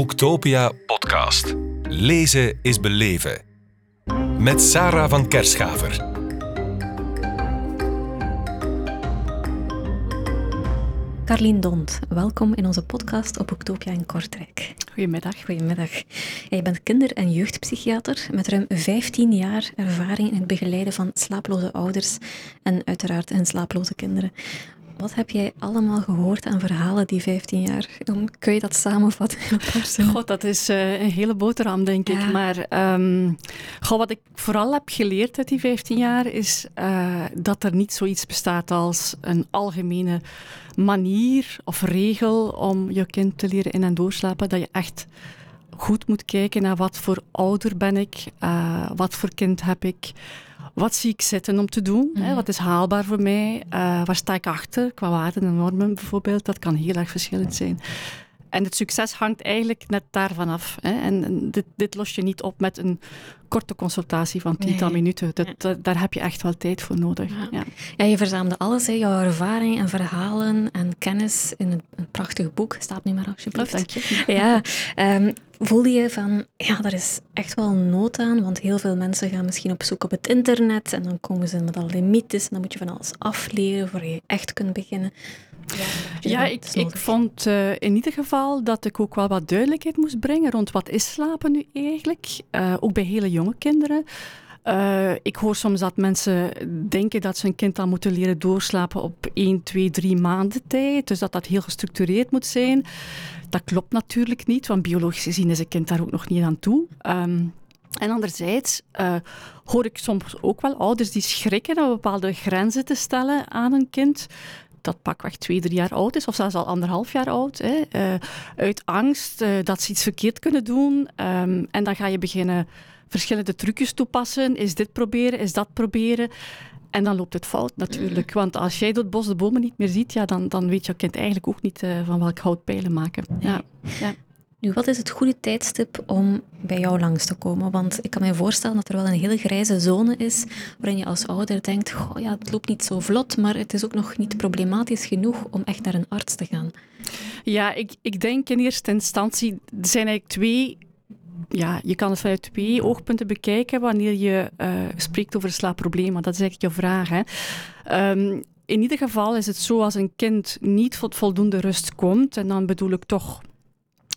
Boektopia podcast. Lezen is beleven. Met Sarah van Kerschaver. Carlien Dont, welkom in onze podcast op Boektopia in Kortrijk. Goedemiddag. Goedemiddag. Je bent kinder- en jeugdpsychiater met ruim 15 jaar ervaring in het begeleiden van slaaploze ouders en uiteraard hun slaaploze kinderen. Wat heb jij allemaal gehoord aan verhalen die 15 jaar? Kun je dat samenvatten in een? God, dat is uh, een hele boterham, denk Ja. ik. Maar um, goh, wat ik vooral heb geleerd uit die 15 jaar is uh, dat er niet zoiets bestaat als een algemene manier of regel om je kind te leren in- en doorslapen. Dat je echt goed moet kijken naar wat voor ouder ben ik, uh, wat voor kind heb ik. Wat zie ik zitten om te doen? Mhm. Hè? Wat is haalbaar voor mij? Uh, waar sta ik achter? Qua waarden en normen bijvoorbeeld. Dat kan heel erg verschillend zijn. En het succes hangt eigenlijk net daarvan af. Hè? En, en dit, dit los je niet op met een korte consultatie van tiental Nee. minuten. Dat, daar heb je echt wel tijd voor nodig. Ja. Ja. Ja, je verzamelde alles, hè, jouw ervaring en verhalen en kennis in een, een prachtig boek. Staat nu maar alsjeblieft. Dank je. Ja, ehm, voelde je van, ja, daar is echt wel nood aan, want heel veel mensen gaan misschien op zoek op het internet en dan komen ze met allerlei mythes en dan moet je van alles afleren voor je echt kunt beginnen. Ja, ik, ik vond eh, in ieder geval dat ik ook wel wat duidelijkheid moest brengen rond wat is slapen nu eigenlijk. Eh, ook bij hele jonge kinderen. Eh, ik hoor soms dat mensen denken dat ze een kind al moeten leren doorslapen op 1, 2, 3 maanden tijd. Dus dat dat heel gestructureerd moet zijn. Dat klopt natuurlijk niet, want biologisch gezien is een kind daar ook nog niet aan toe. Ehm, en anderzijds hoor ik soms ook wel ouders die schrikken om bepaalde grenzen te stellen aan een kind dat pakweg twee, drie jaar oud is, of zelfs al anderhalf jaar oud, hè, eh, uit angst eh, dat ze iets verkeerd kunnen doen. Ehm, en dan ga je beginnen verschillende trucjes toepassen. Is dit proberen, is dat proberen? En dan loopt het fout natuurlijk. Want als jij door het bos de bomen niet meer ziet, ja, dan, dan weet je kind eigenlijk ook niet eh, van welk hout pijlen maken. Ja. Ja. Nu, wat is het goede tijdstip om bij jou langs te komen? Want ik kan me voorstellen dat er wel een hele grijze zone is waarin je als ouder denkt, goh, ja, het loopt niet zo vlot, maar het is ook nog niet problematisch genoeg om echt naar een arts te gaan. Ja, ik, ik denk in eerste instantie, er zijn eigenlijk twee. Ja, je kan het vanuit twee oogpunten bekijken wanneer je eh, spreekt over slaapproblemen. Dat is eigenlijk je vraag. Hè. Ehm, in ieder geval is het zo als een kind niet tot voldoende rust komt, en dan bedoel ik toch,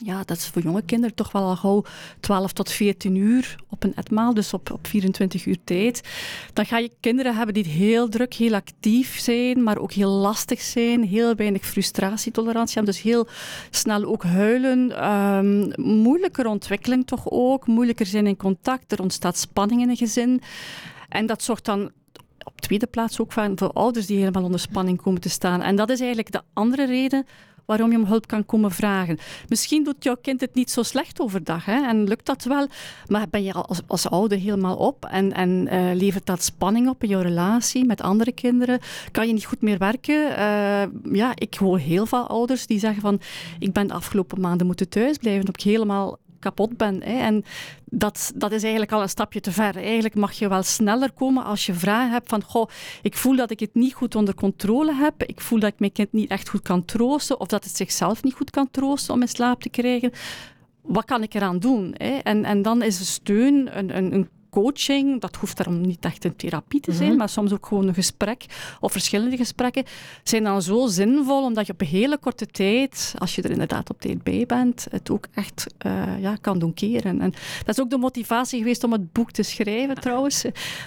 ja, dat is voor jonge kinderen toch wel al gauw 12 tot 14 uur op een etmaal, dus op, op 24 uur tijd. Dan ga je kinderen hebben die heel druk, heel actief zijn, maar ook heel lastig zijn, heel weinig frustratietolerantie hebben, dus heel snel ook huilen. Ehm, moeilijker ontwikkeling toch ook, moeilijker zijn in contact, er ontstaat spanning in een gezin. En dat zorgt dan op tweede plaats ook voor ouders die helemaal onder spanning komen te staan. En dat is eigenlijk de andere reden waarom je om hulp kan komen vragen. Misschien doet jouw kind het niet zo slecht overdag hè, en lukt dat wel, maar ben je als, als ouder helemaal op en, en eh, levert dat spanning op in jouw relatie met andere kinderen? Kan je niet goed meer werken? Eh, ja, ik hoor heel veel ouders die zeggen van ik ben de afgelopen maanden moeten thuisblijven omdat ik helemaal kapot ben. Hè. En dat, dat is eigenlijk al een stapje te ver. Eigenlijk mag je wel sneller komen als je vragen hebt van goh, ik voel dat ik het niet goed onder controle heb. Ik voel dat ik mijn kind niet echt goed kan troosten of dat het zichzelf niet goed kan troosten om in slaap te krijgen. Wat kan ik eraan doen? Hè? En, en dan is de steun, een, een, een coaching, dat hoeft daarom niet echt een therapie te zijn, Mhm. maar soms ook gewoon een gesprek of verschillende gesprekken, zijn dan zo zinvol omdat je op een hele korte tijd, als je er inderdaad op tijd bij bent, het ook echt eh, ja, kan doen keren. En dat is ook de motivatie geweest om het boek te schrijven trouwens,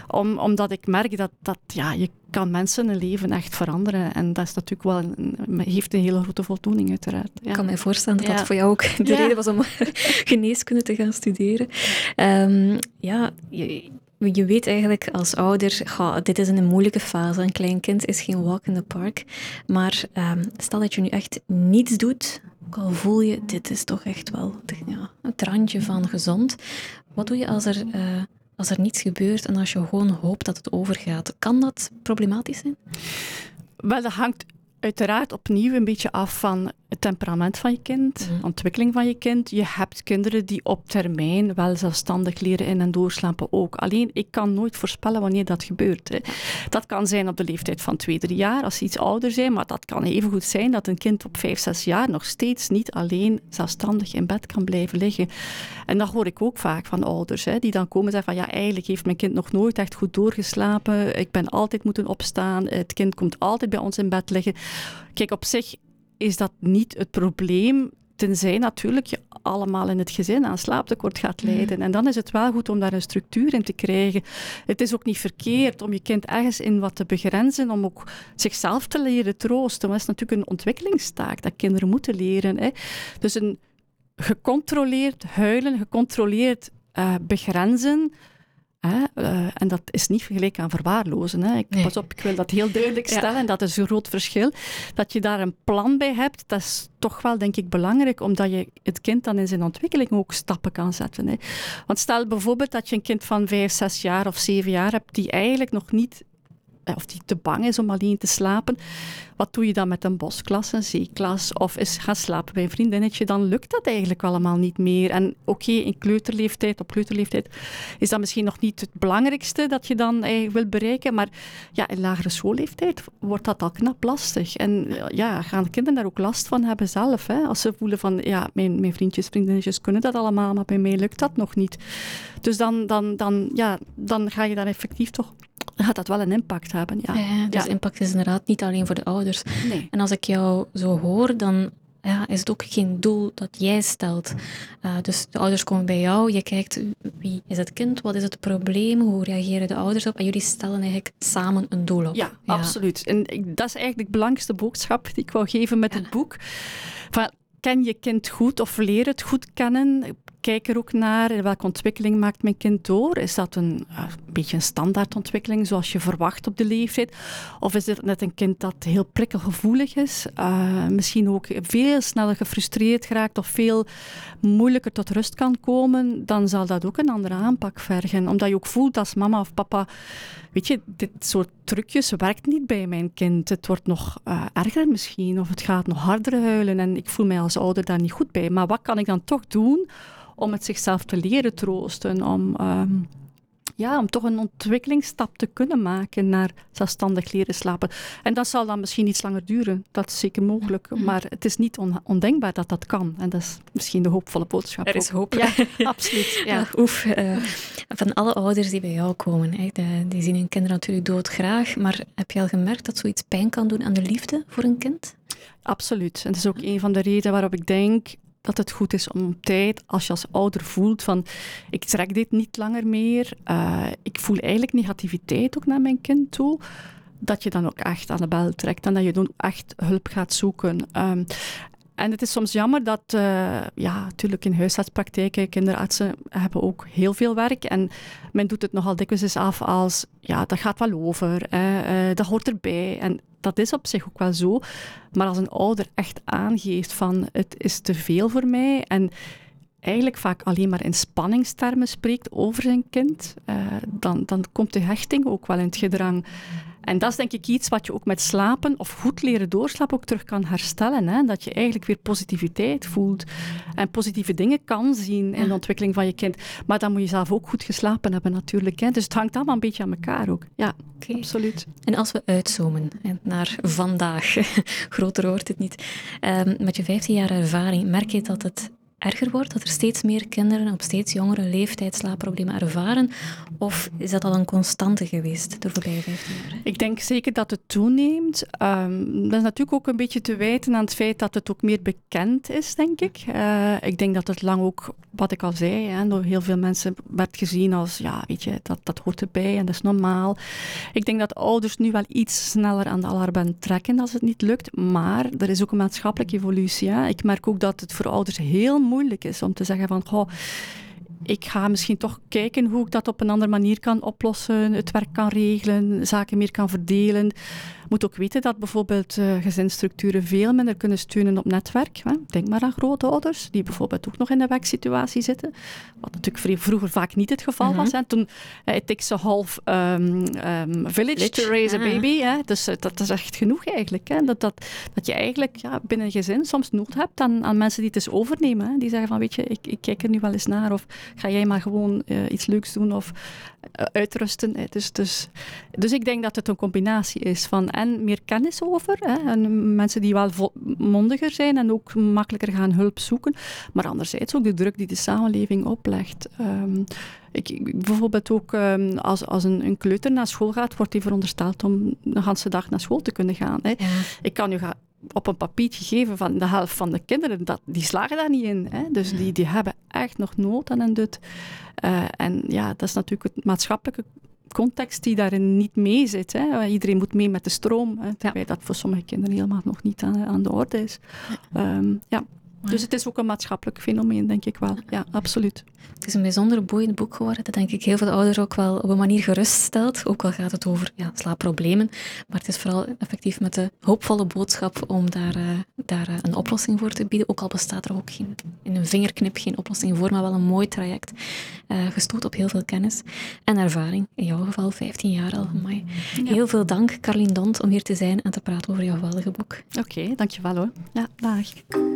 om, omdat ik merk dat, dat ja, je kan mensen een leven echt veranderen en dat is natuurlijk wel een, heeft een hele grote voldoening uiteraard. Ja. Ik kan me voorstellen dat Ja. dat voor jou ook de Ja. reden was om geneeskunde te gaan studeren. Ehm, ja, je, je weet eigenlijk als ouder, ga, dit is een moeilijke fase. Een klein kind is geen walk in the park. Maar ehm, stel dat je nu echt niets doet, ook al voel je, dit is toch echt wel het randje van gezond. Wat doe je als er, eh, als er niets gebeurt en als je gewoon hoopt dat het overgaat? Kan dat problematisch zijn? Wel, dat hangt uiteraard opnieuw een beetje af van het temperament van je kind, Mhm. ontwikkeling van je kind. Je hebt kinderen die op termijn wel zelfstandig leren in- en doorslapen ook. Alleen, ik kan nooit voorspellen wanneer dat gebeurt. Hè. Dat kan zijn op de leeftijd van twee, drie jaar, als ze iets ouder zijn, maar dat kan even goed zijn dat een kind op vijf, zes jaar nog steeds niet alleen zelfstandig in bed kan blijven liggen. En dat hoor ik ook vaak van ouders, hè, die dan komen en zeggen van ja, eigenlijk heeft mijn kind nog nooit echt goed doorgeslapen. Ik ben altijd moeten opstaan. Het kind komt altijd bij ons in bed liggen. Kijk, op zich is dat niet het probleem. Tenzij natuurlijk je allemaal in het gezin aan slaaptekort gaat lijden. En dan is het wel goed om daar een structuur in te krijgen. Het is ook niet verkeerd om je kind ergens in wat te begrenzen, om ook zichzelf te leren troosten. Dat is natuurlijk een ontwikkelingstaak dat kinderen moeten leren. Hè. Dus een gecontroleerd huilen, gecontroleerd uh, begrenzen. Hè, uh, en dat is niet gelijk aan verwaarlozen. Hè. Ik, Nee. Pas op, ik wil dat heel duidelijk stellen. En dat is een groot verschil. Dat je daar een plan bij hebt, dat is toch wel, denk ik, belangrijk. Omdat je het kind dan in zijn ontwikkeling ook stappen kan zetten. Hè. Want stel bijvoorbeeld dat je een kind van vijf, zes jaar of zeven jaar hebt, die eigenlijk nog niet eh, of die te bang is om alleen te slapen. Wat doe je dan met een bosklas, een zeeklas of is gaan slapen bij een vriendinnetje? Dan lukt dat eigenlijk allemaal niet meer. En oké, in kleuterleeftijd, op kleuterleeftijd is dat misschien nog niet het belangrijkste dat je dan eigenlijk wil bereiken. Maar ja, in lagere schoolleeftijd wordt dat al knap lastig. En eh, ja, gaan de kinderen daar ook last van hebben zelf. Hè? Als ze voelen van, ja, mijn, mijn vriendjes, vriendinnetjes kunnen dat allemaal, maar bij mij lukt dat nog niet. Dus dan, dan, dan, ja, dan ga je daar effectief toch gaat dat wel een impact hebben. Ja. Ja, dus Ja. impact is inderdaad niet alleen voor de ouders. Nee. En als ik jou zo hoor, dan ja, is het ook geen doel dat jij stelt. Uh, dus de ouders komen bij jou, je kijkt wie is het kind, wat is het probleem, hoe reageren de ouders op en jullie stellen eigenlijk samen een doel op. Ja, absoluut. En dat is eigenlijk de belangrijkste boodschap die ik wou geven met Ja. het boek. Van, ken je kind goed of leer het goed kennen? Kijk er ook naar welke ontwikkeling maakt mijn kind door. Is dat een, een beetje een standaardontwikkeling zoals je verwacht op de leeftijd? Of is het net een kind dat heel prikkelgevoelig is? Uh, misschien ook veel sneller gefrustreerd geraakt of veel moeilijker tot rust kan komen? Dan zal dat ook een andere aanpak vergen. Omdat je ook voelt als mama of papa weet je, dit soort trucjes werkt niet bij mijn kind. Het wordt nog uh, erger misschien, of het gaat nog harder huilen. En ik voel mij als ouder daar niet goed bij. Maar wat kan ik dan toch doen om het zichzelf te leren troosten? Om, um, ja, om toch een ontwikkelingsstap te kunnen maken naar zelfstandig leren slapen. En dat zal dan misschien iets langer duren. Dat is zeker mogelijk. Maar het is niet on ondenkbaar dat dat kan. En dat is misschien de hoopvolle boodschap. Er is hoop. Ja, absoluut. Ja. Oef, uh, van alle ouders die bij jou komen, hè, die zien hun kinderen natuurlijk doodgraag. Maar heb je al gemerkt dat zoiets pijn kan doen aan de liefde voor een kind? Absoluut. En dat is ook een van de redenen waarop ik denk dat het goed is om tijd, als je als ouder voelt van ik trek dit niet langer meer, uh, ik voel eigenlijk negativiteit ook naar mijn kind toe, dat je dan ook echt aan de bel trekt en dat je dan echt hulp gaat zoeken. Um, en het is soms jammer dat, uh, ja, natuurlijk in huisartspraktijken, kinderartsen hebben ook heel veel werk. En men doet het nogal dikwijls af als, ja, dat gaat wel over, uh, dat hoort erbij. En dat is op zich ook wel zo. Maar als een ouder echt aangeeft van, het is te veel voor mij en eigenlijk vaak alleen maar in spanningstermen spreekt over zijn kind, uh, dan, dan komt de hechting ook wel in het gedrang. En dat is denk ik iets wat je ook met slapen of goed leren doorslapen ook terug kan herstellen. Hè? Dat je eigenlijk weer positiviteit voelt en positieve dingen kan zien in de ontwikkeling van je kind. Maar dan moet je zelf ook goed geslapen hebben natuurlijk. Hè? Dus het hangt allemaal een beetje aan elkaar ook. Ja, okay. absoluut. En als we uitzoomen naar vandaag, groter wordt het niet, um, met je 15 jaar ervaring, merk je dat het erger wordt? Dat er steeds meer kinderen op steeds jongere leeftijd slaapproblemen ervaren? Of is dat al een constante geweest de voorbije 15 jaar? Ik denk zeker dat het toeneemt. Um, dat is natuurlijk ook een beetje te wijten aan het feit dat het ook meer bekend is, denk ik. Uh, ik denk dat het lang ook, wat ik al zei, hè, door heel veel mensen werd gezien als, ja, weet je, dat, dat hoort erbij en dat is normaal. Ik denk dat ouders nu wel iets sneller aan de alarmbel trekken als het niet lukt. Maar er is ook een maatschappelijke evolutie. Hè. Ik merk ook dat het voor ouders heel moeilijk is om te zeggen van, goh, ik ga misschien toch kijken hoe ik dat op een andere manier kan oplossen, het werk kan regelen, zaken meer kan verdelen moet ook weten dat bijvoorbeeld uh, gezinsstructuren veel minder kunnen steunen op netwerk. Hè. Denk maar aan grootouders, die bijvoorbeeld ook nog in de wegsituatie zitten. Wat natuurlijk vroeger vaak niet het geval was. Mhm. Hè. Toen, uh, it takes a half um, um, village to raise a ah. baby. Hè. Dus uh, dat is echt genoeg eigenlijk. Hè. Dat, dat, dat je eigenlijk ja, binnen een gezin soms nood hebt aan, aan mensen die het eens overnemen. Hè. Die zeggen van, weet je, ik, ik kijk er nu wel eens naar. Of ga jij maar gewoon iets leuks doen. Of uitrusten. Dus, dus, dus ik denk dat het een combinatie is van en meer kennis over. Hè, en mensen die wel mondiger zijn en ook makkelijker gaan hulp zoeken. Maar anderzijds ook de druk die de samenleving oplegt. Um, ik, bijvoorbeeld ook um, als, als een, een, kleuter naar school gaat, wordt hij verondersteld om de hele dag naar school te kunnen gaan. Hè. Ik kan nu gaan op een papiertje geven van de helft van de kinderen, dat, die slagen daar niet in. Hè? Dus die, die hebben echt nog nood aan een dut. Uh, en ja, dat is natuurlijk het maatschappelijke context die daarin niet mee zit. Hè. Iedereen moet mee met de stroom, hè, terwijl dat voor sommige kinderen helemaal nog niet aan, aan de orde is. ja. Um, ja. Dus het is ook een maatschappelijk fenomeen, denk ik wel. Ja, absoluut. Het is een bijzonder boeiend boek geworden, dat denk ik heel veel ouders ook wel op een manier geruststelt. Ook al gaat het over ja, slaapproblemen, maar het is vooral effectief met de hoopvolle boodschap om daar, uh, daar uh, een oplossing voor te bieden. Ook al bestaat er ook geen, in een vingerknip geen oplossing voor, maar wel een mooi traject. Uh, gestoot op heel veel kennis en ervaring. In jouw geval 15 jaar al. Amai. Ja. Heel veel dank, Carlien Dont, om hier te zijn en te praten over jouw geweldige boek. Oké, okay, dankjewel hoor. Ja, dag.